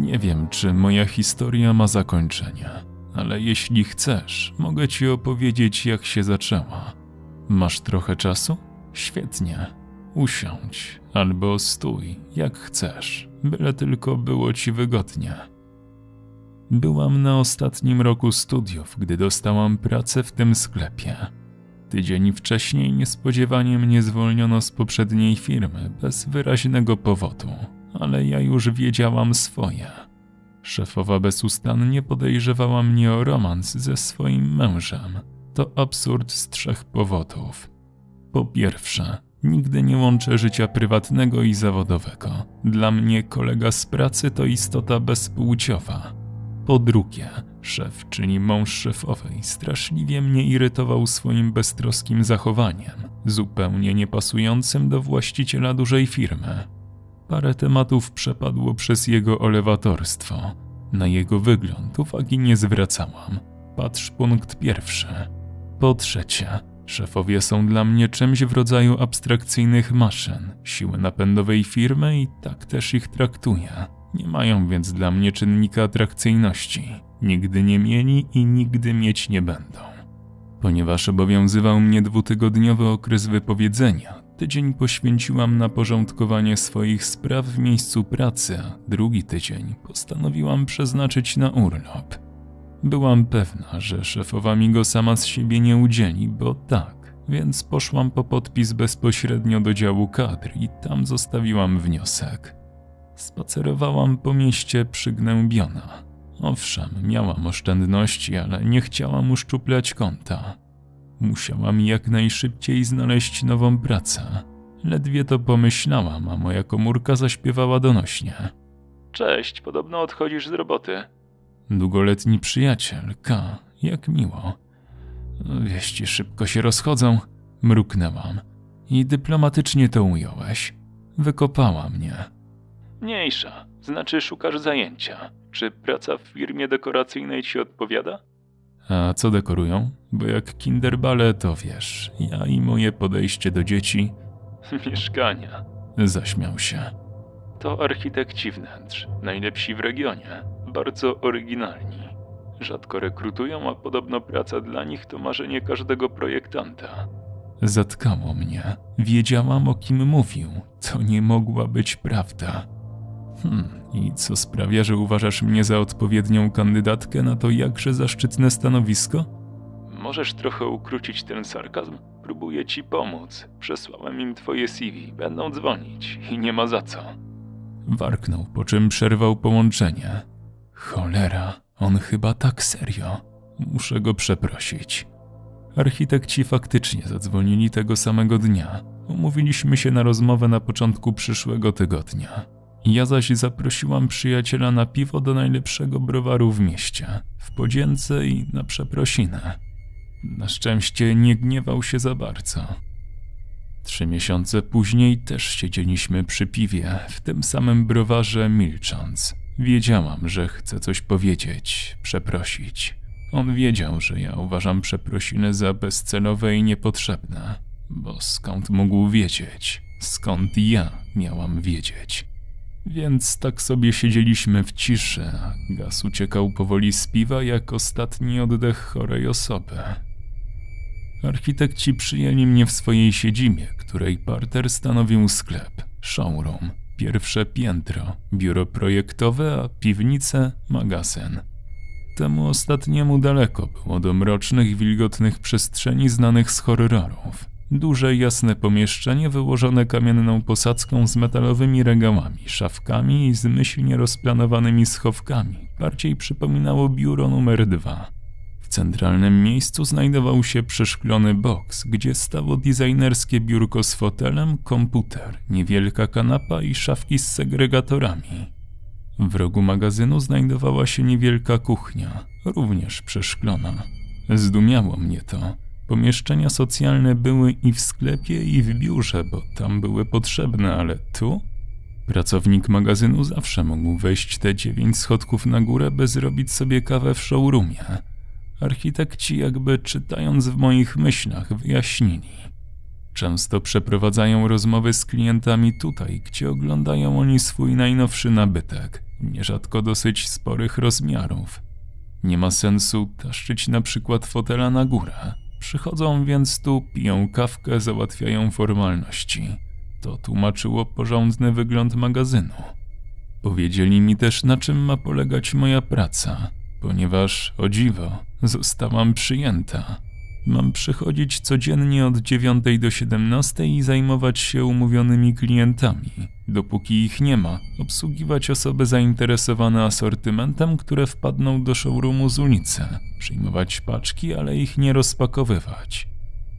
Nie wiem, czy moja historia ma zakończenie, ale jeśli chcesz, mogę ci opowiedzieć, jak się zaczęła. Masz trochę czasu? Świetnie. Usiądź albo stój, jak chcesz, byle tylko było ci wygodnie. Byłam na ostatnim roku studiów, gdy dostałam pracę w tym sklepie. Tydzień wcześniej niespodziewanie mnie zwolniono z poprzedniej firmy bez wyraźnego powodu, ale ja już wiedziałam swoje. Szefowa bezustannie podejrzewała mnie o romans ze swoim mężem. To absurd z trzech powodów. Po pierwsze, nigdy nie łączę życia prywatnego i zawodowego. Dla mnie kolega z pracy to istota bezpłciowa. Po drugie, szef, czyli mąż szefowej, straszliwie mnie irytował swoim beztroskim zachowaniem, zupełnie niepasującym do właściciela dużej firmy. Parę tematów przepadło przez jego olewatorstwo. Na jego wygląd uwagi nie zwracałam. Patrz punkt pierwszy. Po trzecie, szefowie są dla mnie czymś w rodzaju abstrakcyjnych maszyn, siły napędowej firmy i tak też ich traktuję. Nie mają więc dla mnie czynnika atrakcyjności. Nigdy nie mieli i nigdy mieć nie będą. Ponieważ obowiązywał mnie dwutygodniowy okres wypowiedzenia, tydzień poświęciłam na porządkowanie swoich spraw w miejscu pracy, a drugi tydzień postanowiłam przeznaczyć na urlop. Byłam pewna, że szefowa mi go sama z siebie nie udzieli, bo tak, więc poszłam po podpis bezpośrednio do działu kadr i tam zostawiłam wniosek. Spacerowałam po mieście przygnębiona. Owszem, miałam oszczędności, ale nie chciałam uszczuplać konta. Musiałam jak najszybciej znaleźć nową pracę. Ledwie to pomyślałam, a moja komórka zaśpiewała donośnie. Cześć, podobno odchodzisz z roboty. Długoletni przyjaciel, K, jak miło. Wieści szybko się rozchodzą, mruknęłam. I dyplomatycznie to ująłeś. Wykopała mnie. Mniejsza, znaczy szukasz zajęcia. Czy praca w firmie dekoracyjnej ci odpowiada? A co dekorują? Bo jak kinderbale, to wiesz, ja i moje podejście do dzieci. Mieszkania. Zaśmiał się. To architekci wnętrz, najlepsi w regionie, bardzo oryginalni. Rzadko rekrutują, a podobno praca dla nich to marzenie każdego projektanta. Zatkało mnie. Wiedziałam o kim mówił. To nie mogła być prawda. Hmm, i co sprawia, że uważasz mnie za odpowiednią kandydatkę na to jakże zaszczytne stanowisko? Możesz trochę ukrócić ten sarkazm? Próbuję ci pomóc. Przesłałem im twoje CV, będą dzwonić i nie ma za co. Warknął, po czym przerwał połączenie. Cholera, on chyba tak serio. Muszę go przeprosić. Architekci faktycznie zadzwonili tego samego dnia. Umówiliśmy się na rozmowę na początku przyszłego tygodnia. Ja zaś zaprosiłam przyjaciela na piwo do najlepszego browaru w mieście, w podzięce i na przeprosinę. Na szczęście nie gniewał się za bardzo. Trzy miesiące później też siedzieliśmy przy piwie, w tym samym browarze milcząc. Wiedziałam, że chcę coś powiedzieć, przeprosić. On wiedział, że ja uważam przeprosiny za bezcelowe i niepotrzebne, bo skąd mógł wiedzieć? Skąd ja miałam wiedzieć? Więc tak sobie siedzieliśmy w ciszy, a gaz uciekał powoli z piwa jak ostatni oddech chorej osoby. Architekci przyjęli mnie w swojej siedzibie, której parter stanowił sklep, showroom, pierwsze piętro, biuro projektowe, a piwnice magazyn. Temu ostatniemu daleko było do mrocznych, wilgotnych przestrzeni znanych z horrorów. Duże, jasne pomieszczenie wyłożone kamienną posadzką z metalowymi regałami, szafkami i zmyślnie rozplanowanymi schowkami bardziej przypominało biuro numer dwa. W centralnym miejscu znajdował się przeszklony boks, gdzie stało designerskie biurko z fotelem, komputer, niewielka kanapa i szafki z segregatorami. W rogu magazynu znajdowała się niewielka kuchnia, również przeszklona. Zdumiało mnie to. Pomieszczenia socjalne były i w sklepie, i w biurze, bo tam były potrzebne, ale tu? Pracownik magazynu zawsze mógł wejść te dziewięć schodków na górę, by zrobić sobie kawę w showroomie. Architekci, jakby czytając w moich myślach, wyjaśnili. Często przeprowadzają rozmowy z klientami tutaj, gdzie oglądają oni swój najnowszy nabytek, nierzadko dosyć sporych rozmiarów. Nie ma sensu taszczyć na przykład fotela na górę. Przychodzą więc tu, piją kawkę, załatwiają formalności. To tłumaczyło porządny wygląd magazynu. Powiedzieli mi też, na czym ma polegać moja praca, ponieważ, o dziwo, zostałam przyjęta. Mam przychodzić codziennie od 9 do 17 i zajmować się umówionymi klientami. Dopóki ich nie ma, obsługiwać osoby zainteresowane asortymentem, które wpadną do showroomu z ulicy, przyjmować paczki, ale ich nie rozpakowywać.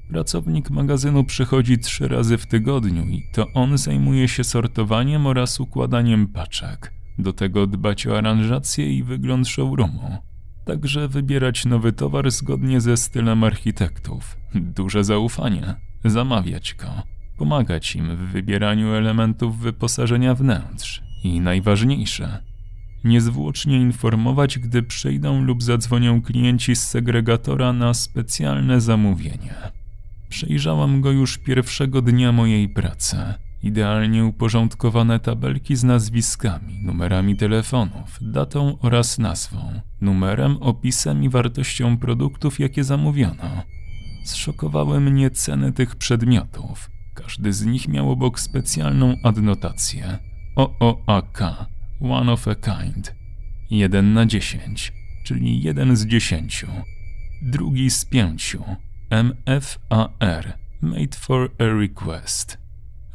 Pracownik magazynu przychodzi trzy razy w tygodniu i to on zajmuje się sortowaniem oraz układaniem paczek. Do tego dbać o aranżację i wygląd showroomu. Także wybierać nowy towar zgodnie ze stylem architektów. Duże zaufanie. Zamawiać go. Pomagać im w wybieraniu elementów wyposażenia wnętrz. I najważniejsze, niezwłocznie informować, gdy przyjdą lub zadzwonią klienci z segregatora na specjalne zamówienie. Przejrzałam go już pierwszego dnia mojej pracy. Idealnie uporządkowane tabelki z nazwiskami, numerami telefonów, datą oraz nazwą, numerem, opisem i wartością produktów, jakie zamówiono. Zszokowały mnie ceny tych przedmiotów. Każdy z nich miał obok specjalną adnotację. OOAK, One of a Kind. 1 na 10, czyli 1 z 10. Drugi z 5. MFAR, Made for a Request.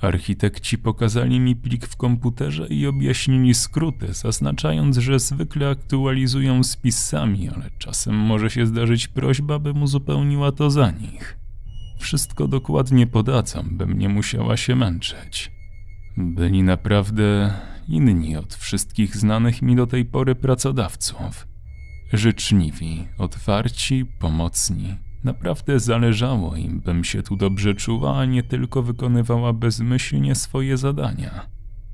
Architekci pokazali mi plik w komputerze i objaśnili skróty, zaznaczając, że zwykle aktualizują spis sami, ale czasem może się zdarzyć prośba, bym uzupełniła to za nich. Wszystko dokładnie podadzam, bym nie musiała się męczyć. Byli naprawdę inni od wszystkich znanych mi do tej pory pracodawców. Życzliwi, otwarci, pomocni, Naprawdę zależało im, bym się tu dobrze czuła, a nie tylko wykonywała bezmyślnie swoje zadania.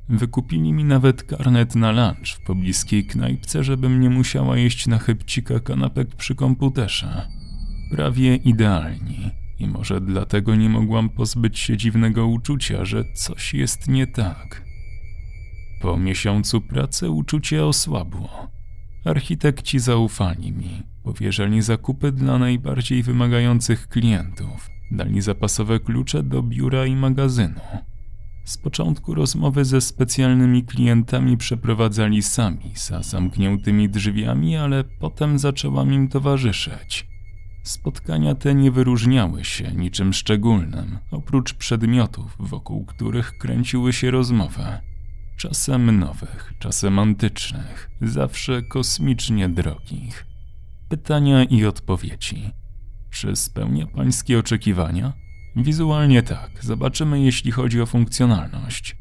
Wykupili mi nawet karnet na lunch w pobliskiej knajpce, żebym nie musiała jeść na chybcika kanapek przy komputerze. Prawie idealni. I może dlatego nie mogłam pozbyć się dziwnego uczucia, że coś jest nie tak. Po miesiącu pracy uczucie osłabło. Architekci zaufali mi, powierzali zakupy dla najbardziej wymagających klientów, dali zapasowe klucze do biura i magazynu. Z początku rozmowy ze specjalnymi klientami przeprowadzali sami, za zamkniętymi drzwiami, ale potem zaczęłam im towarzyszyć. Spotkania te nie wyróżniały się niczym szczególnym, oprócz przedmiotów, wokół których kręciły się rozmowy. Czasem nowych, czasem antycznych, zawsze kosmicznie drogich. Pytania i odpowiedzi. Czy spełnia pańskie oczekiwania? Wizualnie tak, zobaczymy jeśli chodzi o funkcjonalność.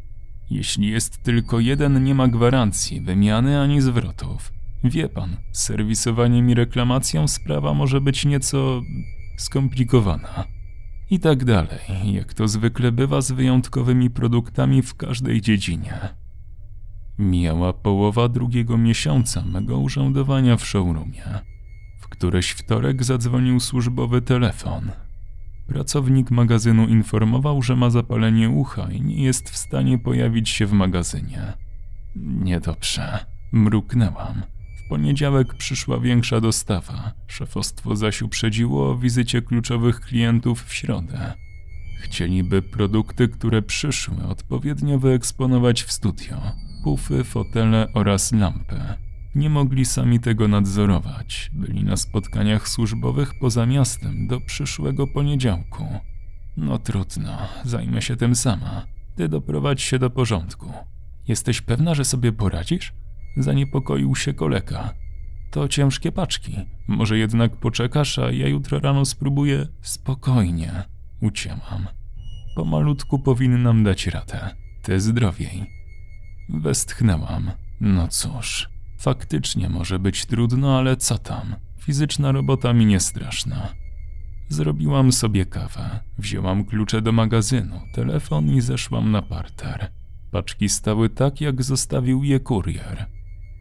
Jeśli jest tylko jeden, nie ma gwarancji, wymiany ani zwrotów. Wie pan, serwisowaniem i reklamacją sprawa może być nieco skomplikowana. I tak dalej, jak to zwykle bywa z wyjątkowymi produktami w każdej dziedzinie. Mijała połowa drugiego miesiąca mego urzędowania w showroomie. W któreś wtorek zadzwonił służbowy telefon. Pracownik magazynu informował, że ma zapalenie ucha i nie jest w stanie pojawić się w magazynie. Niedobrze. Mruknęłam. W poniedziałek przyszła większa dostawa. Szefostwo zaś uprzedziło o wizycie kluczowych klientów w środę. Chcieliby produkty, które przyszły, odpowiednio wyeksponować w studio pufy, fotele oraz lampy. Nie mogli sami tego nadzorować. Byli na spotkaniach służbowych poza miastem do przyszłego poniedziałku. No trudno, zajmę się tym sama. Ty doprowadź się do porządku. Jesteś pewna, że sobie poradzisz? Zaniepokoił się kolega. To ciężkie paczki. Może jednak poczekasz, a ja jutro rano spróbuję. Spokojnie, ucięłam. Pomalutku powinnam dać radę. Ty zdrowiej. Westchnęłam. No cóż, faktycznie może być trudno, ale co tam? Fizyczna robota mi nie straszna. Zrobiłam sobie kawę, wzięłam klucze do magazynu, telefon i zeszłam na parter. Paczki stały tak, jak zostawił je kurier.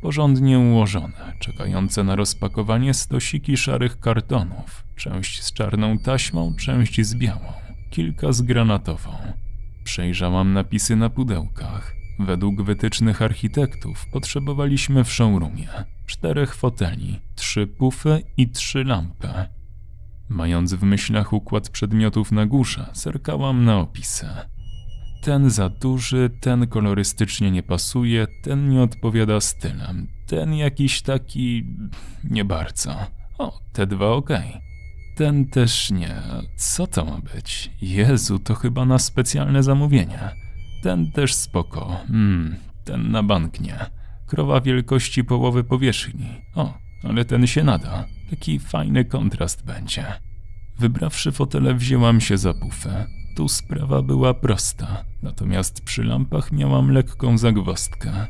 Porządnie ułożone, czekające na rozpakowanie stosiki szarych kartonów, część z czarną taśmą, część z białą. kilka z granatową. Przejrzałam napisy na pudełkach. Według wytycznych architektów potrzebowaliśmy w showroomie czterech foteli, trzy pufy i trzy lampy. Mając w myślach układ przedmiotów na górze, zerkałam na opisy. Ten za duży, ten kolorystycznie nie pasuje, ten nie odpowiada stylem, ten jakiś taki nie bardzo. O, te dwa. Okay. Ten też nie. Co to ma być? Jezu, to chyba na specjalne zamówienie. Ten też spoko. Hmm, ten na bank nie. Krowa wielkości połowy powierzchni. O, ale ten się nada. Taki fajny kontrast będzie. Wybrawszy fotele, wzięłam się za pufę. Tu sprawa była prosta, natomiast przy lampach miałam lekką zagwozdkę.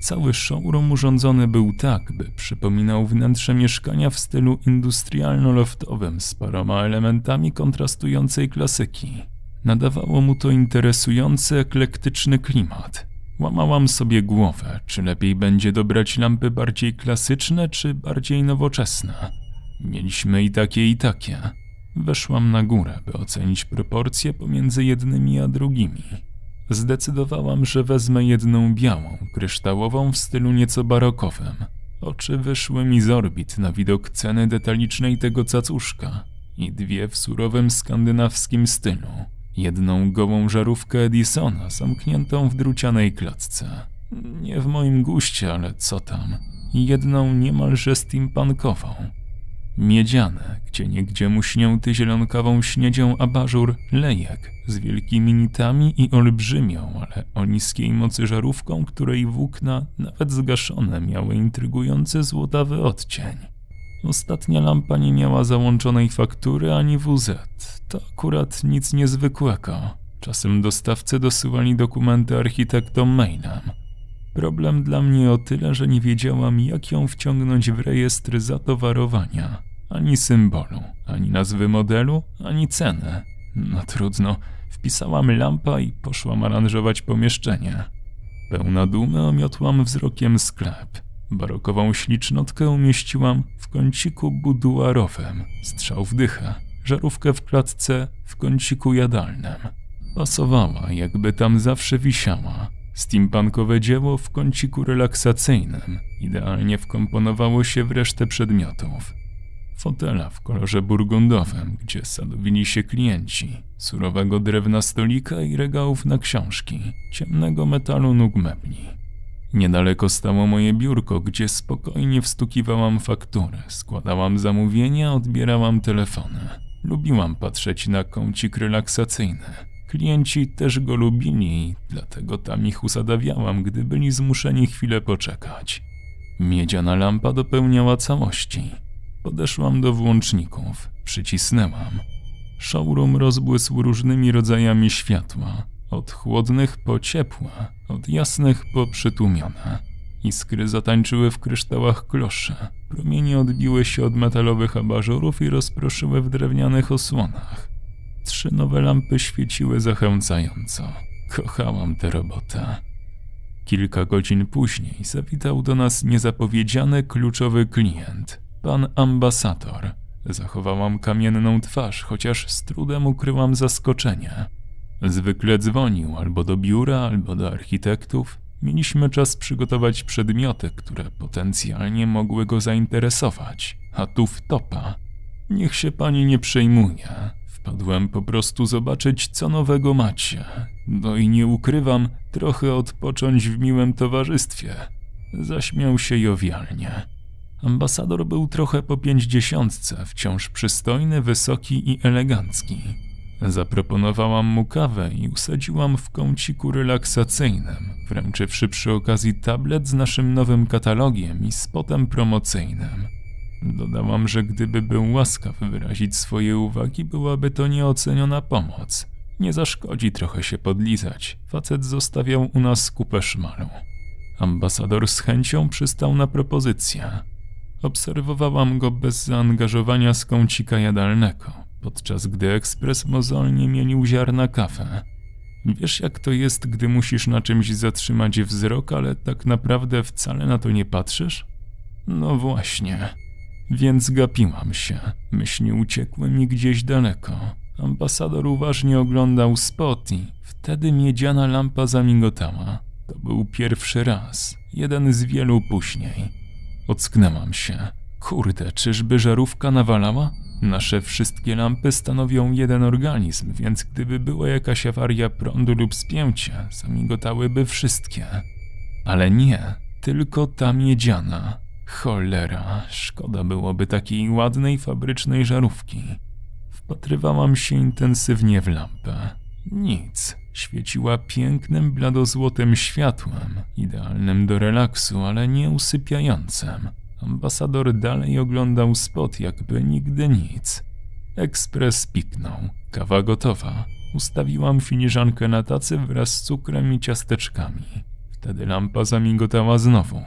Cały showroom urządzony był tak, by przypominał wnętrze mieszkania w stylu industrialno-loftowym z paroma elementami kontrastującej klasyki. Nadawało mu to interesujący, eklektyczny klimat. Łamałam sobie głowę, czy lepiej będzie dobrać lampy bardziej klasyczne, czy bardziej nowoczesne. Mieliśmy i takie, i takie. Weszłam na górę, by ocenić proporcje pomiędzy jednymi a drugimi. Zdecydowałam, że wezmę jedną białą, kryształową w stylu nieco barokowym. Oczy wyszły mi z orbit na widok ceny detalicznej tego cacuszka i dwie w surowym skandynawskim stylu. Jedną gołą żarówkę Edisona zamkniętą w drucianej klatce. Nie w moim guście, ale co tam. Jedną niemalże steampunkową Miedziane, gdzie niegdzie muśnięty zielonkawą śniedzią abażur lejek z wielkimi nitami i olbrzymią, ale o niskiej mocy żarówką, której włókna, nawet zgaszone, miały intrygujący złotawy odcień. Ostatnia lampa nie miała załączonej faktury ani WZ. To akurat nic niezwykłego. Czasem dostawcy dosyłali dokumenty architektom mailem. Problem dla mnie o tyle, że nie wiedziałam, jak ją wciągnąć w rejestr zatowarowania. Ani symbolu, ani nazwy modelu, ani cenę. No trudno, wpisałam lampa i poszłam aranżować pomieszczenie. Pełna dumy omiotłam wzrokiem sklep. Barokową ślicznotkę umieściłam w kąciku buduarowym, strzał w dychę, żarówkę w klatce w kąciku jadalnym. Pasowała, jakby tam zawsze wisiała. Steampunkowe dzieło w kąciku relaksacyjnym idealnie wkomponowało się w resztę przedmiotów fotela w kolorze burgundowym, gdzie sadowili się klienci, surowego drewna stolika i regałów na książki, ciemnego metalu nóg mebli. Niedaleko stało moje biurko, gdzie spokojnie wstukiwałam faktury, składałam zamówienia, odbierałam telefony. Lubiłam patrzeć na kącik relaksacyjny. Klienci też go lubili, dlatego tam ich usadawiałam, gdy byli zmuszeni chwilę poczekać. Miedziana lampa dopełniała całości. Podeszłam do włączników, przycisnęłam. Showroom rozbłysł różnymi rodzajami światła, od chłodnych po ciepłe, od jasnych po przytłumione. Iskry zatańczyły w kryształach kloszy, promienie odbiły się od metalowych abażurów i rozproszyły w drewnianych osłonach. Trzy nowe lampy świeciły zachęcająco. Kochałam tę robotę. Kilka godzin później zawitał do nas niezapowiedziany kluczowy klient – Pan ambasador. Zachowałam kamienną twarz, chociaż z trudem ukryłam zaskoczenie. Zwykle dzwonił albo do biura, albo do architektów. Mieliśmy czas przygotować przedmioty, które potencjalnie mogły go zainteresować, a tu wtopa. Niech się pani nie przejmuje. Wpadłem po prostu zobaczyć, co nowego macie. No i nie ukrywam, trochę odpocząć w miłym towarzystwie. Zaśmiał się jowialnie. Ambasador był trochę po pięćdziesiątce, wciąż przystojny, wysoki i elegancki. Zaproponowałam mu kawę i usadziłam w kąciku relaksacyjnym, wręczywszy przy okazji tablet z naszym nowym katalogiem i spotem promocyjnym. Dodałam, że gdyby był łaskaw wyrazić swoje uwagi, byłaby to nieoceniona pomoc. Nie zaszkodzi trochę się podlizać. Facet zostawiał u nas kupę szmalu. Ambasador z chęcią przystał na propozycję. Obserwowałam go bez zaangażowania z kącika jadalnego, podczas gdy ekspres mozolnie mienił ziarna kawę. Wiesz, jak to jest, gdy musisz na czymś zatrzymać wzrok, ale tak naprawdę wcale na to nie patrzysz? No właśnie. Więc gapiłam się. Myśli uciekły mi gdzieś daleko, Ambasador uważnie oglądał spot i wtedy miedziana lampa zamigotała. To był pierwszy raz, jeden z wielu później. Ocknęłam się. Kurde, czyżby żarówka nawalała? Nasze wszystkie lampy stanowią jeden organizm, więc gdyby była jakaś awaria prądu lub spięcie, zamigotałyby wszystkie. Ale nie, tylko ta miedziana. Cholera, szkoda byłoby takiej ładnej fabrycznej żarówki. Wpatrywałam się intensywnie w lampę. Nic. Świeciła pięknym, bladozłotym światłem, idealnym do relaksu, ale nie usypiającym. Ambasador dalej oglądał spot, jakby nigdy nic. Ekspres piknął. Kawa gotowa. Ustawiłam filiżankę na tacy wraz z cukrem i ciasteczkami. Wtedy lampa zamigotała znowu.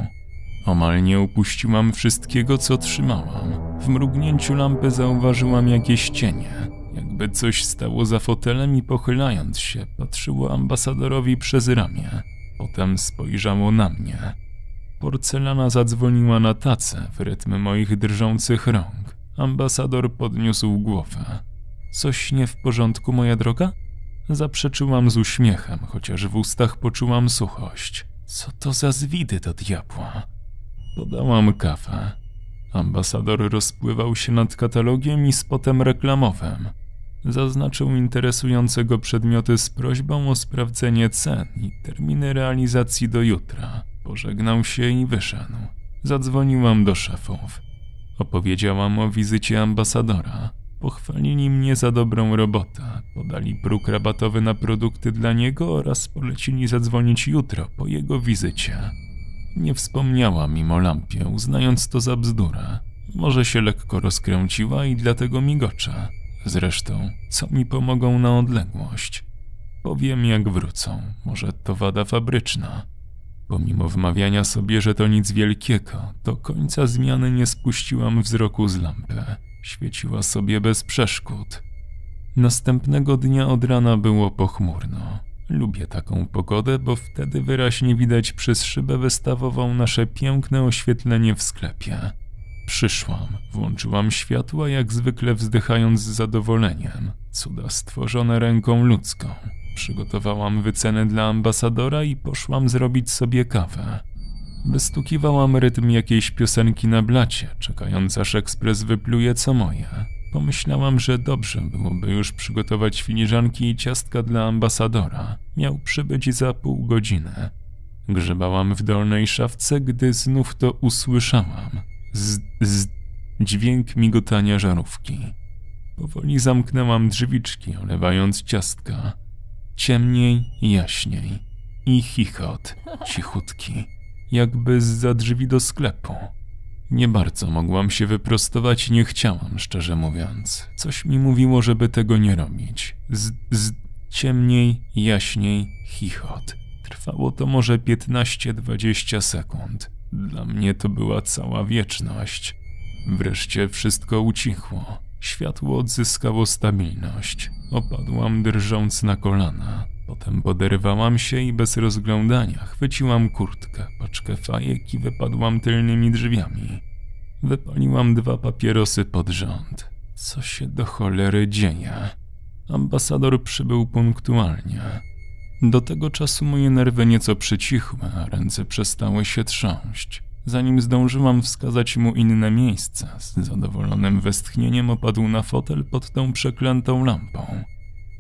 Omal nie upuściłam wszystkiego, co trzymałam. W mrugnięciu lampy zauważyłam jakieś cienie. Jakby coś stało za fotelem i pochylając się, patrzyło ambasadorowi przez ramię. Potem spojrzało na mnie. Porcelana zadzwoniła na tacę w rytm moich drżących rąk. Ambasador podniósł głowę. Coś nie w porządku, moja droga? Zaprzeczyłam z uśmiechem, chociaż w ustach poczułam suchość. Co to za zwidy do diabła? Podałam kawę. Ambasador rozpływał się nad katalogiem i spotem reklamowym. Zaznaczył interesującego przedmioty z prośbą o sprawdzenie cen i terminy realizacji do jutra. Pożegnał się i wyszedł. Zadzwoniłam do szefów. Opowiedziałam o wizycie ambasadora. Pochwalili mnie za dobrą robotę, podali próg rabatowy na produkty dla niego oraz polecili zadzwonić jutro po jego wizycie. Nie wspomniała mimo lampie, uznając to za bzdurę. Może się lekko rozkręciła i dlatego migocze. Zresztą, co mi pomogą na odległość? Powiem jak wrócą, może to wada fabryczna. Pomimo wmawiania sobie, że to nic wielkiego, do końca zmiany nie spuściłam wzroku z lampy. Świeciła sobie bez przeszkód. Następnego dnia od rana było pochmurno. Lubię taką pogodę, bo wtedy wyraźnie widać przez szybę wystawową nasze piękne oświetlenie w sklepie. Przyszłam, włączyłam światła, jak zwykle wzdychając z zadowoleniem. Cuda stworzone ręką ludzką. Przygotowałam wycenę dla ambasadora i poszłam zrobić sobie kawę. Wystukiwałam rytm jakiejś piosenki na blacie, czekając aż ekspres wypluje co moje. Pomyślałam, że dobrze byłoby już przygotować filiżanki i ciastka dla ambasadora. Miał przybyć za pół godziny. Grzebałam w dolnej szafce, gdy znów to usłyszałam. Z, z, dźwięk migotania żarówki. Powoli zamknęłam drzwiczki, olewając ciastka. Ciemniej, jaśniej. I chichot, cichutki, jakby za drzwi do sklepu. Nie bardzo mogłam się wyprostować nie chciałam, szczerze mówiąc. Coś mi mówiło, żeby tego nie robić. Z, z ciemniej, jaśniej, chichot. Trwało to może 15-20 sekund. Dla mnie to była cała wieczność. Wreszcie wszystko ucichło. Światło odzyskało stabilność. Opadłam drżąc na kolana. Potem poderwałam się i bez rozglądania chwyciłam kurtkę, paczkę fajek i wypadłam tylnymi drzwiami. Wypaliłam dwa papierosy pod rząd. Co się do cholery dzieje? Ambasador przybył punktualnie. Do tego czasu moje nerwy nieco przycichły, a ręce przestały się trząść. Zanim zdążyłam wskazać mu inne miejsce, z zadowolonym westchnieniem opadł na fotel pod tą przeklętą lampą.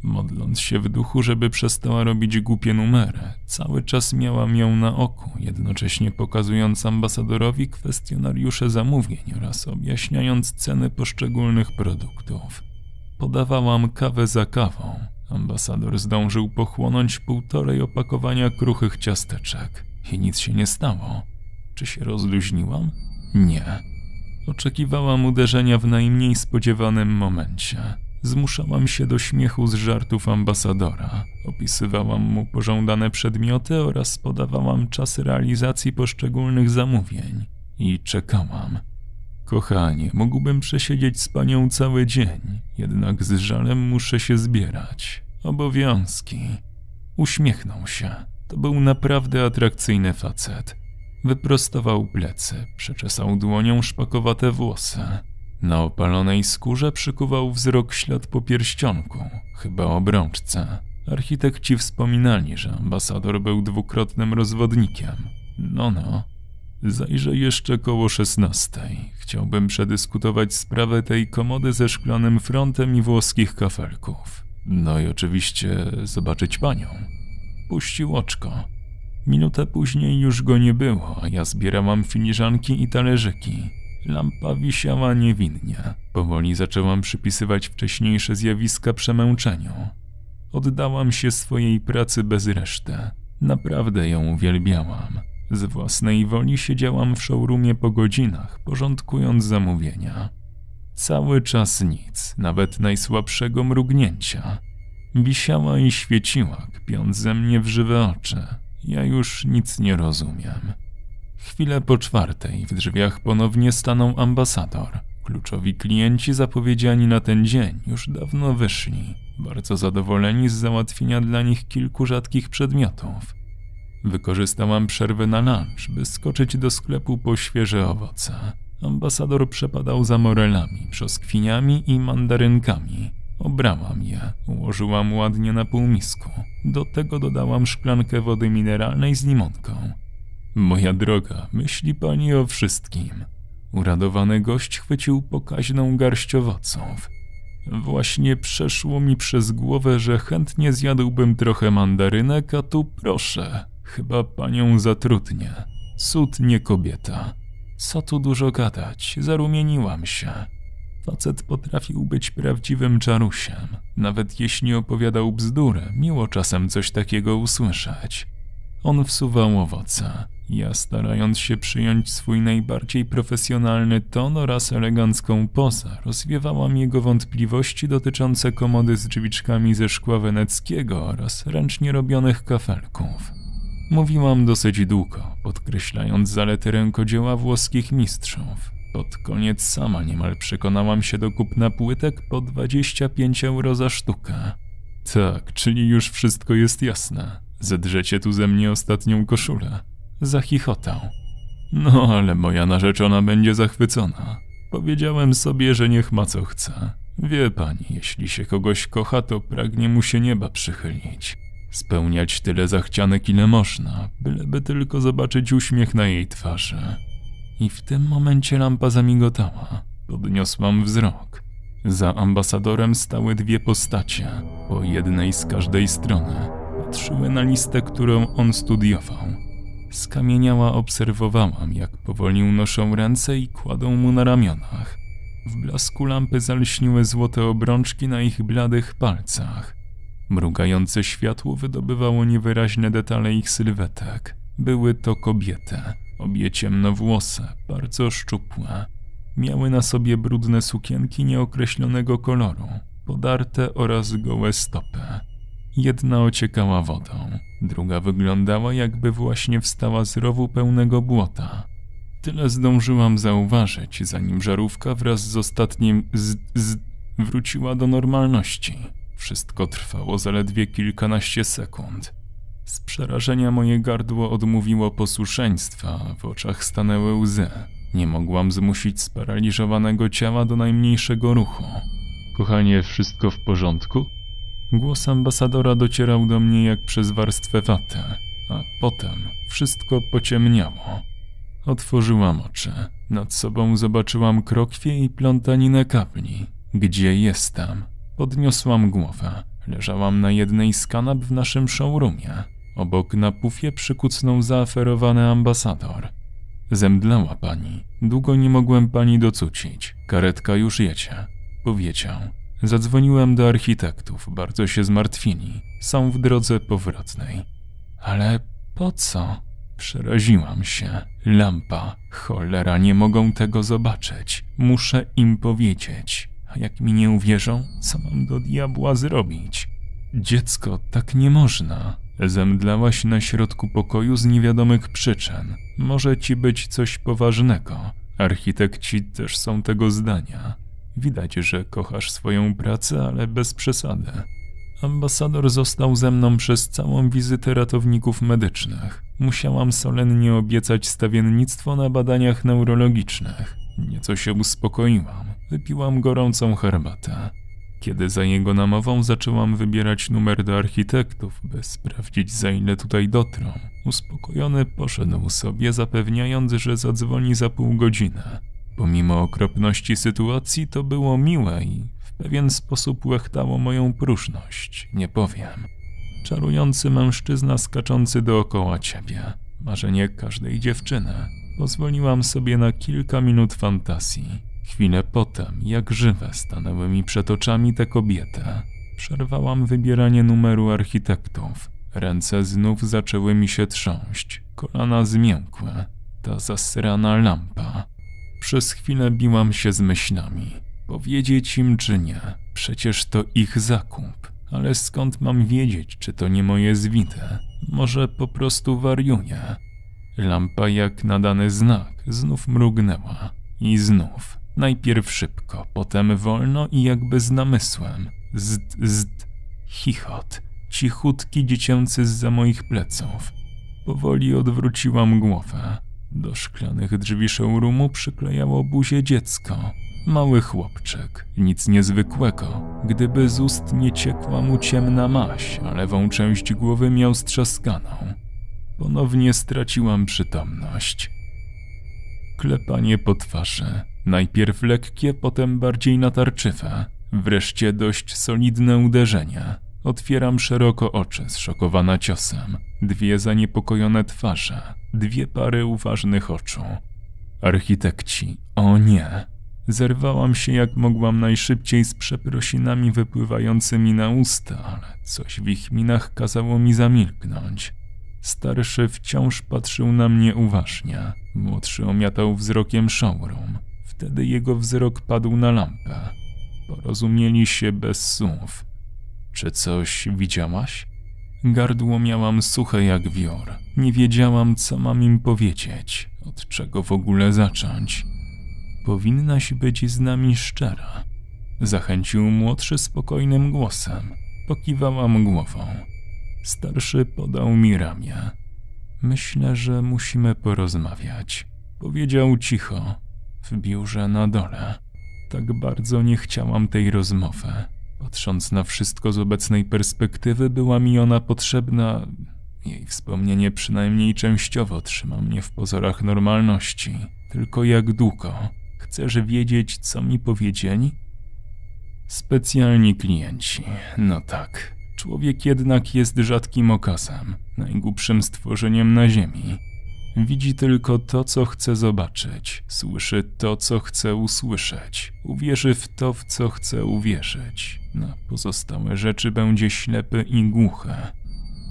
Modląc się w duchu, żeby przestała robić głupie numery, cały czas miałam ją na oku, jednocześnie pokazując ambasadorowi kwestionariusze zamówień oraz objaśniając ceny poszczególnych produktów. Podawałam kawę za kawą. Ambasador zdążył pochłonąć półtorej opakowania kruchych ciasteczek i nic się nie stało. Czy się rozluźniłam? Nie. Oczekiwałam uderzenia w najmniej spodziewanym momencie. Zmuszałam się do śmiechu z żartów ambasadora. Opisywałam mu pożądane przedmioty oraz podawałam czas realizacji poszczególnych zamówień. I czekałam. Kochanie, mógłbym przesiedzieć z panią cały dzień, jednak z żalem muszę się zbierać. Obowiązki. Uśmiechnął się. To był naprawdę atrakcyjny facet. Wyprostował plecy, przeczesał dłonią szpakowate włosy. Na opalonej skórze przykuwał wzrok ślad po pierścionku, chyba obrączce. Architekci wspominali, że ambasador był dwukrotnym rozwodnikiem. No, no. Zajrzę jeszcze koło szesnastej. Chciałbym przedyskutować sprawę tej komody ze szklanym frontem i włoskich kafelków. No i oczywiście zobaczyć panią. Puścił oczko. Minutę później już go nie było, a ja zbierałam filiżanki i talerzyki. Lampa wisiała niewinnie. Powoli zaczęłam przypisywać wcześniejsze zjawiska przemęczeniu. Oddałam się swojej pracy bez reszty. Naprawdę ją uwielbiałam. Z własnej woli siedziałam w showroomie po godzinach, porządkując zamówienia. Cały czas nic, nawet najsłabszego mrugnięcia. Wisiała i świeciła, kpiąc ze mnie w żywe oczy. Ja już nic nie rozumiem. Chwilę po czwartej w drzwiach ponownie stanął ambasador. Kluczowi klienci zapowiedziani na ten dzień już dawno wyszli, bardzo zadowoleni z załatwienia dla nich kilku rzadkich przedmiotów. Wykorzystałam przerwę na lunch, by skoczyć do sklepu po świeże owoce. Ambasador przepadał za morelami, brzoskwiniami i mandarynkami. Obrałam je, ułożyłam ładnie na półmisku. Do tego dodałam szklankę wody mineralnej z limonką. Moja droga, myśli pani o wszystkim. Uradowany gość chwycił pokaźną garść owoców. Właśnie przeszło mi przez głowę, że chętnie zjadłbym trochę mandarynek, a tu proszę, chyba panią zatrudnię. Cud nie kobieta. Co tu dużo gadać, zarumieniłam się. Facet potrafił być prawdziwym czarusiem. Nawet jeśli opowiadał bzdurę, miło czasem coś takiego usłyszeć. On wsuwał owoce. Ja, starając się przyjąć swój najbardziej profesjonalny ton oraz elegancką pozę, rozwiewałam jego wątpliwości dotyczące komody z drzwiczkami ze szkła weneckiego oraz ręcznie robionych kafelków. Mówiłam dosyć długo, podkreślając zalety rękodzieła włoskich mistrzów. Pod koniec sama niemal przekonałam się do kupna płytek po 25 euro za sztukę. Tak, czyli już wszystko jest jasne. Zedrzecie tu ze mnie ostatnią koszulę. Zachichotał. No, ale moja narzeczona będzie zachwycona. Powiedziałem sobie, że niech ma co chce. Wie pani, jeśli się kogoś kocha, to pragnie mu się nieba przychylić. Spełniać tyle zachcianek, ile można, byleby tylko zobaczyć uśmiech na jej twarzy. I w tym momencie lampa zamigotała. Podniosłam wzrok. Za ambasadorem stały dwie postacie, po jednej z każdej strony. Patrzyły na listę, którą on studiował. Skamieniała obserwowałam, jak powoli unoszą ręce i kładą mu na ramionach. W blasku lampy zalśniły złote obrączki na ich bladych palcach. Mrugające światło wydobywało niewyraźne detale ich sylwetek. Były to kobiety, obie ciemnowłose, bardzo szczupłe. Miały na sobie brudne sukienki nieokreślonego koloru, podarte oraz gołe stopy. Jedna ociekała wodą, druga wyglądała jakby właśnie wstała z rowu pełnego błota. Tyle zdążyłam zauważyć, zanim żarówka wraz z ostatnim z, z wróciła do normalności. Wszystko trwało zaledwie kilkanaście sekund. Z przerażenia moje gardło odmówiło posłuszeństwa, w oczach stanęły łzy. Nie mogłam zmusić sparaliżowanego ciała do najmniejszego ruchu. Kochanie, wszystko w porządku? Głos ambasadora docierał do mnie jak przez warstwę waty, a potem wszystko pociemniało. Otworzyłam oczy. Nad sobą zobaczyłam krokwie i plątaninę kapli. Gdzie jestem? Podniosłam głowę. Leżałam na jednej z kanap w naszym showroomie. Obok na pufie przykucnął zaaferowany ambasador. Zemdlała pani. Długo nie mogłem pani docucić. Karetka już jedzie. Powiedział. Zadzwoniłem do architektów, bardzo się zmartwili. Są w drodze powrotnej. Ale po co? Przeraziłam się. Lampa. Cholera, nie mogą tego zobaczyć. Muszę im powiedzieć. A jak mi nie uwierzą, co mam do diabła zrobić? Dziecko, tak nie można. Zemdlałaś na środku pokoju z niewiadomych przyczyn. Może ci być coś poważnego. Architekci też są tego zdania. Widać, że kochasz swoją pracę, ale bez przesady. Ambasador został ze mną przez całą wizytę ratowników medycznych. Musiałam solennie obiecać stawiennictwo na badaniach neurologicznych. Nieco się uspokoiłam. Wypiłam gorącą herbatę. Kiedy za jego namową zaczęłam wybierać numer do architektów, by sprawdzić za ile tutaj dotrą, uspokojony poszedł sobie, zapewniając, że zadzwoni za pół godziny. Pomimo okropności sytuacji, to było miłe i w pewien sposób łechtało moją próżność, nie powiem. Czarujący mężczyzna skaczący dookoła ciebie, marzenie każdej dziewczyny. Pozwoliłam sobie na kilka minut fantazji Chwilę potem, jak żywe, stanęły mi przed oczami te kobiety. Przerwałam wybieranie numeru architektów. Ręce znów zaczęły mi się trząść, kolana zmiękłe. Ta zasrana lampa. Przez chwilę biłam się z myślami. Powiedzieć im czy nie, przecież to ich zakup. Ale skąd mam wiedzieć, czy to nie moje zwite? Może po prostu wariuję. Lampa jak nadany znak znów mrugnęła. I znów Najpierw szybko, potem wolno i jakby z namysłem. Zd, zd, chichot, cichutki dziecięcy zza moich pleców. Powoli odwróciłam głowę. Do szklanych drzwi showroomu przyklejało buzię dziecko. Mały chłopczyk, nic niezwykłego. Gdyby z ust nie ciekła mu ciemna maś, a lewą część głowy miał strzaskaną. Ponownie straciłam przytomność. Klepanie po twarzy, Najpierw lekkie, potem bardziej natarczywe. Wreszcie dość solidne uderzenie. Otwieram szeroko oczy, zszokowana ciosem. Dwie zaniepokojone twarze, dwie pary uważnych oczu. Architekci, o nie. Zerwałam się jak mogłam najszybciej z przeprosinami wypływającymi na usta, ale coś w ich minach kazało mi zamilknąć. Starszy wciąż patrzył na mnie uważnie, młodszy omiatał wzrokiem showroom. Wtedy jego wzrok padł na lampę. Porozumieli się bez słów. Czy coś widziałaś? Gardło miałam suche jak wior. Nie wiedziałam, co mam im powiedzieć, od czego w ogóle zacząć. Powinnaś być z nami szczera. Zachęcił młodszy spokojnym głosem. Pokiwałam głową. Starszy podał mi ramię. Myślę, że musimy porozmawiać. Powiedział cicho, w biurze na dole. Tak bardzo nie chciałam tej rozmowy. Patrząc na wszystko z obecnej perspektywy, była mi ona potrzebna. Jej wspomnienie przynajmniej częściowo trzyma mnie w pozorach normalności. Tylko jak długo? Chcesz wiedzieć, co mi powiedzieli? Specjalni klienci. No tak. Człowiek jednak jest rzadkim okazem, najgłupszym stworzeniem na ziemi. Widzi tylko to, co chce zobaczyć, słyszy to, co chce usłyszeć, uwierzy w to, w co chce uwierzyć. Na pozostałe rzeczy będzie ślepy i głuchy.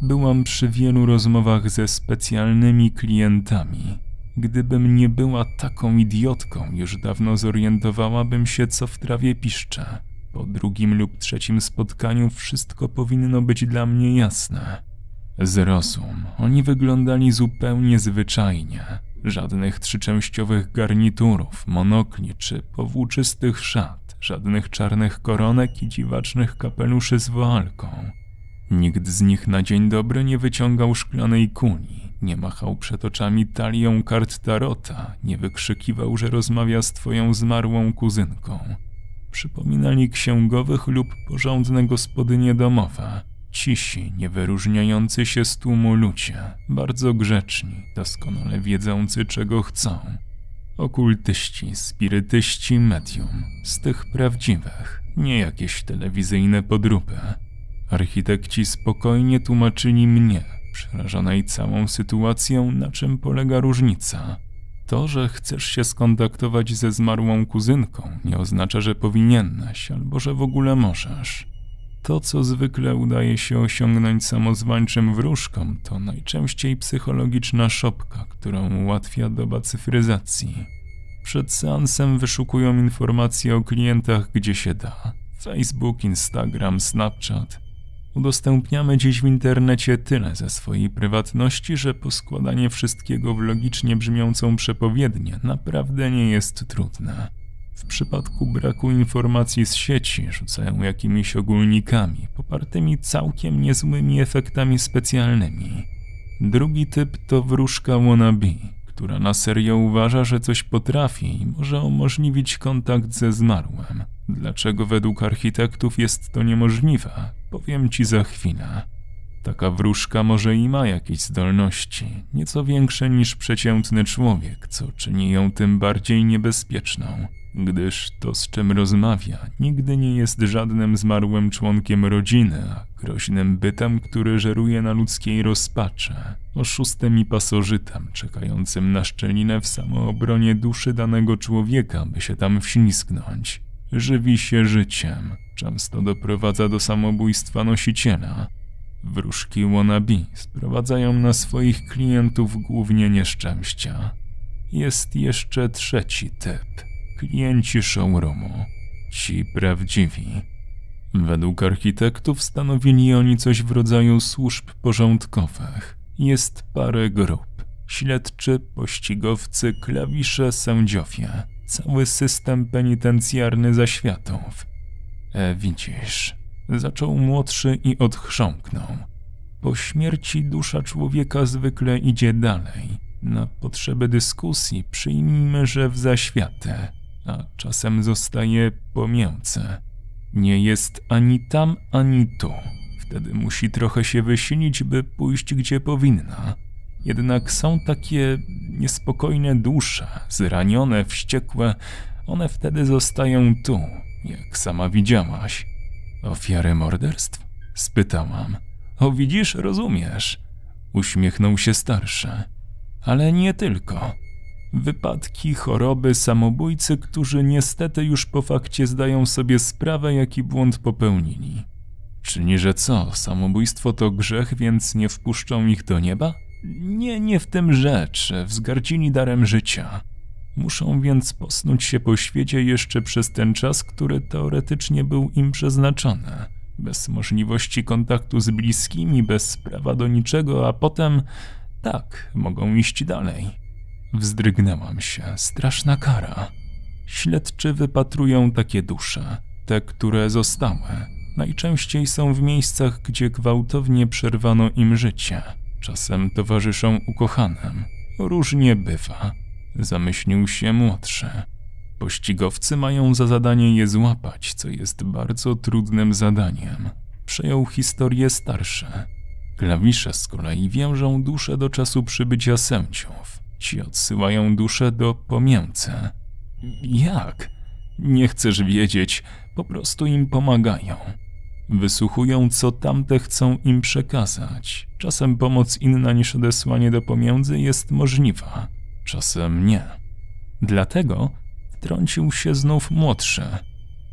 Byłam przy wielu rozmowach ze specjalnymi klientami. Gdybym nie była taką idiotką, już dawno zorientowałabym się, co w trawie piszcze. Po drugim lub trzecim spotkaniu wszystko powinno być dla mnie jasne. Zrozum, oni wyglądali zupełnie zwyczajnie. Żadnych trzyczęściowych garniturów, monokli czy powłóczystych szat, żadnych czarnych koronek i dziwacznych kapeluszy z woalką. Nikt z nich na dzień dobry nie wyciągał szklanej kuli, nie machał przed oczami talią kart tarota, nie wykrzykiwał, że rozmawia z twoją zmarłą kuzynką. Przypominali księgowych lub porządne gospodynie domowe, Cisi, niewyróżniający się z tłumu ludzie, bardzo grzeczni, doskonale wiedzący czego chcą. Okultyści, spirytyści, medium, z tych prawdziwych, nie jakieś telewizyjne podróby. Architekci spokojnie tłumaczyli mnie, przerażonej całą sytuacją, na czym polega różnica. To, że chcesz się skontaktować ze zmarłą kuzynką, nie oznacza, że powinieneś albo że w ogóle możesz. To, co zwykle udaje się osiągnąć samozwańczym wróżkom, to najczęściej psychologiczna szopka, którą ułatwia doba cyfryzacji. Przed seansem wyszukują informacje o klientach gdzie się da. Facebook, Instagram, Snapchat. Udostępniamy dziś w internecie tyle ze swojej prywatności, że poskładanie wszystkiego w logicznie brzmiącą przepowiednię naprawdę nie jest trudne. W przypadku braku informacji z sieci rzucają jakimiś ogólnikami, popartymi całkiem niezłymi efektami specjalnymi. Drugi typ to wróżka wannabe, która na serio uważa, że coś potrafi i może umożliwić kontakt ze zmarłym. Dlaczego według architektów jest to niemożliwe, powiem ci za chwilę. Taka wróżka może i ma jakieś zdolności, nieco większe niż przeciętny człowiek, co czyni ją tym bardziej niebezpieczną, gdyż to, z czym rozmawia, nigdy nie jest żadnym zmarłym członkiem rodziny, a groźnym bytem, który żeruje na ludzkiej rozpaczy, oszustem i pasożytem, czekającym na szczelinę w samoobronie duszy danego człowieka, by się tam wślizgnąć. Żywi się życiem, często doprowadza do samobójstwa nosiciela, Wróżki wannabe sprowadzają na swoich klientów głównie nieszczęścia. Jest jeszcze trzeci typ. Klienci showroomu. Ci prawdziwi. Według architektów stanowili oni coś w rodzaju służb porządkowych. Jest parę grup. Śledczy, pościgowcy, klawisze, sędziowie. Cały system penitencjarny zaświatów. E, widzisz, Zaczął młodszy i odchrząknął. Po śmierci dusza człowieka zwykle idzie dalej. Na potrzeby dyskusji przyjmijmy, że w zaświatę, a czasem zostaje pomiędzy. Nie jest ani tam, ani tu. Wtedy musi trochę się wysilić, by pójść gdzie powinna. Jednak są takie niespokojne dusze, zranione, wściekłe. One wtedy zostają tu, jak sama widziałaś. Ofiary morderstw? Spytałam. O widzisz, rozumiesz. Uśmiechnął się starszy. Ale nie tylko. Wypadki, choroby, samobójcy, którzy niestety już po fakcie zdają sobie sprawę, jaki błąd popełnili. Czyni, że co, samobójstwo to grzech, więc nie wpuszczą ich do nieba? Nie, nie w tym rzecz, wzgardzili darem życia. Muszą więc posnuć się po świecie jeszcze przez ten czas, który teoretycznie był im przeznaczony. Bez możliwości kontaktu z bliskimi, bez prawa do niczego, a potem tak, mogą iść dalej. Wzdrygnęłam się, straszna kara. Śledczy wypatrują takie dusze, te, które zostały. Najczęściej są w miejscach, gdzie gwałtownie przerwano im życie. Czasem towarzyszą ukochanym. Różnie bywa. Zamyślił się młodszy. Pościgowcy mają za zadanie je złapać, co jest bardzo trudnym zadaniem. Przejął historię starsze. Klawisze z kolei wiążą duszę do czasu przybycia sędziów. Ci odsyłają duszę do pomiędzy. Jak? Nie chcesz wiedzieć, po prostu im pomagają. Wysłuchują, co tamte chcą im przekazać. Czasem pomoc inna niż odesłanie do pomiędzy jest możliwa czasem nie. Dlatego wtrącił się znów młodszy.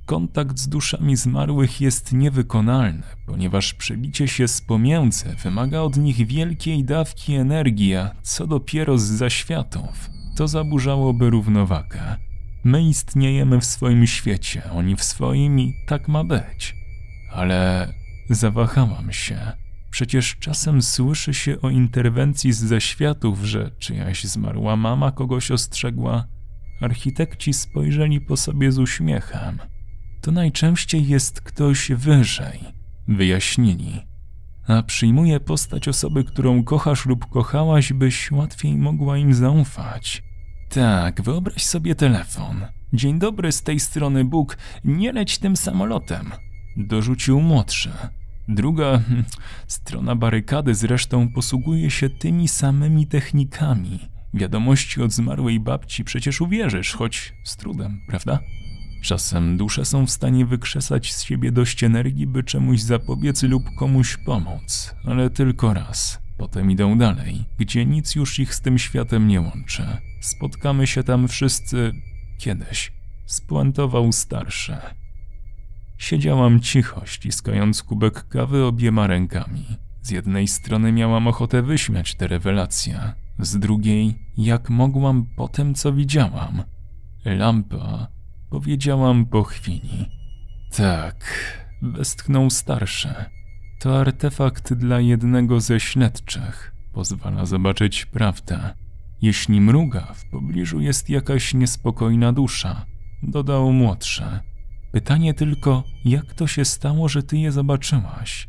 Kontakt z duszami zmarłych jest niewykonalny, ponieważ przebicie się z pomiędzy wymaga od nich wielkiej dawki energii, a co dopiero z zaświatów, to zaburzałoby równowagę. My istniejemy w swoim świecie, oni w swoim i tak ma być. Ale zawahałam się. Przecież czasem słyszy się o interwencji z zaświatów, że czyjaś zmarła mama kogoś ostrzegła. Architekci spojrzeli po sobie z uśmiechem. To najczęściej jest ktoś wyżej, wyjaśnili. A przyjmuje postać osoby, którą kochasz lub kochałaś, byś łatwiej mogła im zaufać. Tak, wyobraź sobie telefon. Dzień dobry, z tej strony Bóg, nie leć tym samolotem. Dorzucił młodszy. Druga hmm, strona barykady zresztą posługuje się tymi samymi technikami. Wiadomości od zmarłej babci przecież uwierzysz, choć z trudem, prawda? Czasem dusze są w stanie wykrzesać z siebie dość energii, by czemuś zapobiec lub komuś pomóc, ale tylko raz. Potem idą dalej, gdzie nic już ich z tym światem nie łączy. Spotkamy się tam wszyscy kiedyś. Spuentował starszy. Siedziałam cicho, ściskając kubek kawy obiema rękami. Z jednej strony miałam ochotę wyśmiać tę rewelację, z drugiej, jak mogłam po tym, co widziałam. Lampa, powiedziałam po chwili. Tak, westchnął starszy. To artefakt dla jednego ze śledczych. Pozwala zobaczyć prawdę. Jeśli mruga, w pobliżu jest jakaś niespokojna dusza, dodał młodszy. Pytanie tylko, jak to się stało, że ty je zobaczyłaś?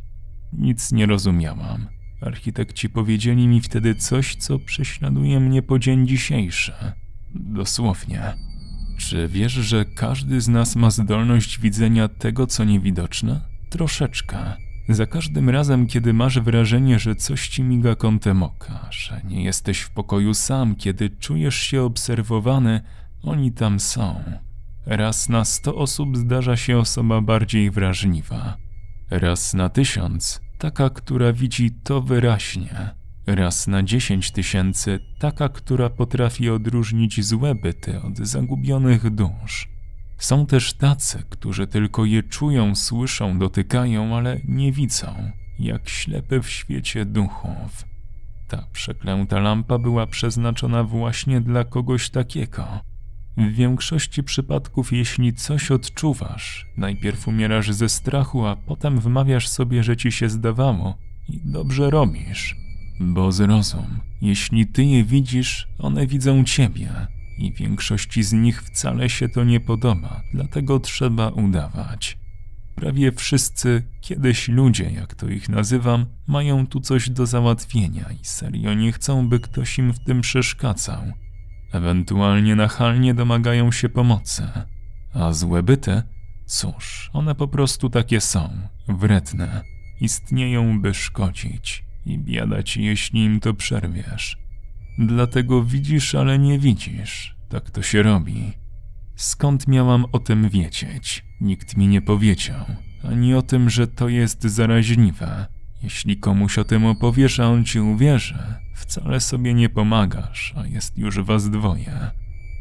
Nic nie rozumiałam. Architekci powiedzieli mi wtedy coś, co prześladuje mnie po dzień dzisiejszy. Dosłownie. Czy wiesz, że każdy z nas ma zdolność widzenia tego, co niewidoczne? Troszeczkę. Za każdym razem, kiedy masz wrażenie, że coś ci miga kątem oka, że nie jesteś w pokoju sam, kiedy czujesz się obserwowany, oni tam są. Raz na sto osób zdarza się osoba bardziej wrażliwa. Raz na tysiąc taka, która widzi to wyraźnie. Raz na dziesięć tysięcy taka, która potrafi odróżnić złe byty od zagubionych dusz. Są też tacy, którzy tylko je czują, słyszą, dotykają, ale nie widzą, jak ślepy w świecie duchów. Ta przeklęta lampa była przeznaczona właśnie dla kogoś takiego. W większości przypadków, jeśli coś odczuwasz, najpierw umierasz ze strachu, a potem wmawiasz sobie, że ci się zdawało i dobrze robisz. Bo zrozum, jeśli ty je widzisz, one widzą ciebie i większości z nich wcale się to nie podoba, dlatego trzeba udawać. Prawie wszyscy, kiedyś ludzie, jak to ich nazywam, mają tu coś do załatwienia i serio nie chcą, by ktoś im w tym przeszkadzał. Ewentualnie nachalnie domagają się pomocy. A złe byty? Cóż, one po prostu takie są, wredne. Istnieją, by szkodzić i biada ci, jeśli im to przerwiesz. Dlatego widzisz, ale nie widzisz. Tak to się robi. Skąd miałam o tym wiedzieć? Nikt mi nie powiedział. Ani o tym, że to jest zaraźliwe. Jeśli komuś o tym opowiesz, a on ci uwierzy, wcale sobie nie pomagasz, a jest już was dwoje.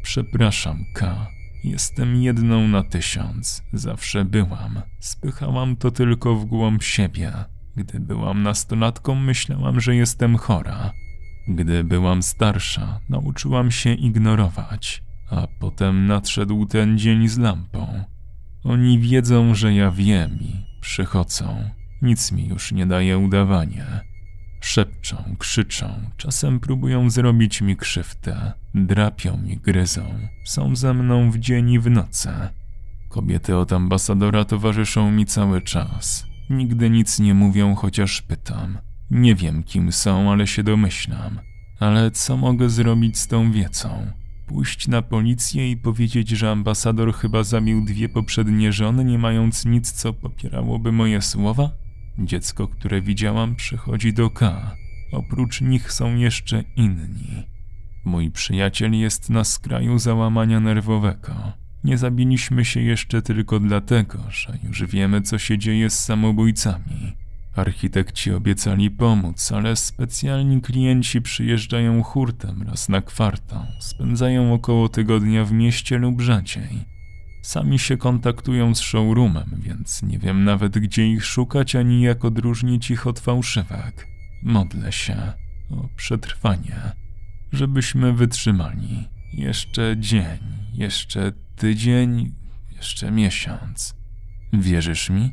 Przepraszam, K. Jestem jedną na tysiąc. Zawsze byłam. Spychałam to tylko w głąb siebie. Gdy byłam nastolatką, myślałam, że jestem chora. Gdy byłam starsza, nauczyłam się ignorować, a potem nadszedł ten dzień z lampą. Oni wiedzą, że ja wiem i przychodzą. Nic mi już nie daje udawania. Szepczą, krzyczą, czasem próbują zrobić mi krzywdę, drapią i gryzą. Są ze mną w dzień i w nocy. Kobiety od ambasadora towarzyszą mi cały czas. Nigdy nic nie mówią, chociaż pytam. Nie wiem, kim są, ale się domyślam. Ale co mogę zrobić z tą wiecą? Pójść na policję i powiedzieć, że ambasador chyba zabił dwie poprzednie żony, nie mając nic, co popierałoby moje słowa? Dziecko, które widziałam, przychodzi do K. Oprócz nich są jeszcze inni. Mój przyjaciel jest na skraju załamania nerwowego. Nie zabiliśmy się jeszcze tylko dlatego, że już wiemy, co się dzieje z samobójcami. Architekci obiecali pomóc, ale specjalni klienci przyjeżdżają hurtem raz na kwartał, spędzają około tygodnia w mieście lub rzadziej. Sami się kontaktują z showroomem, więc nie wiem nawet gdzie ich szukać ani jak odróżnić ich od fałszywek. Modlę się o przetrwanie, żebyśmy wytrzymali. Jeszcze dzień, jeszcze tydzień, jeszcze miesiąc. Wierzysz mi?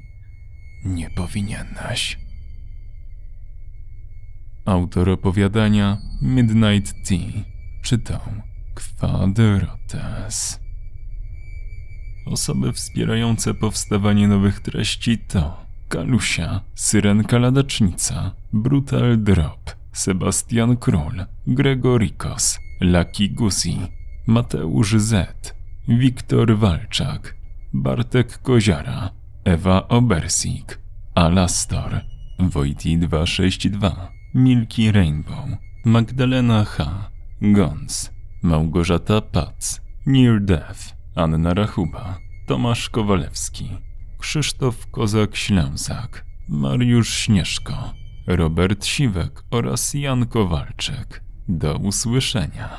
Nie powinieneś. Autor opowiadania Midnight Tea czytał Kwadrotes. Osoby wspierające powstawanie nowych treści to Kalusia, Syrenka Ladacznica, Brutal Drop, Sebastian Król, Gregorikos, Lucky Gusi, Mateusz Z, Wiktor Walczak, Bartek Koziara, Ewa Obersik, Alastor, Wojti 262, Milki Rainbow, Magdalena H, Gons, Małgorzata Pac, Near Death, Anna Rachuba, Tomasz Kowalewski, Krzysztof Kozak-Ślęzak, Mariusz Śnieżko, Robert Siwek oraz Jan Kowalczyk. Do usłyszenia.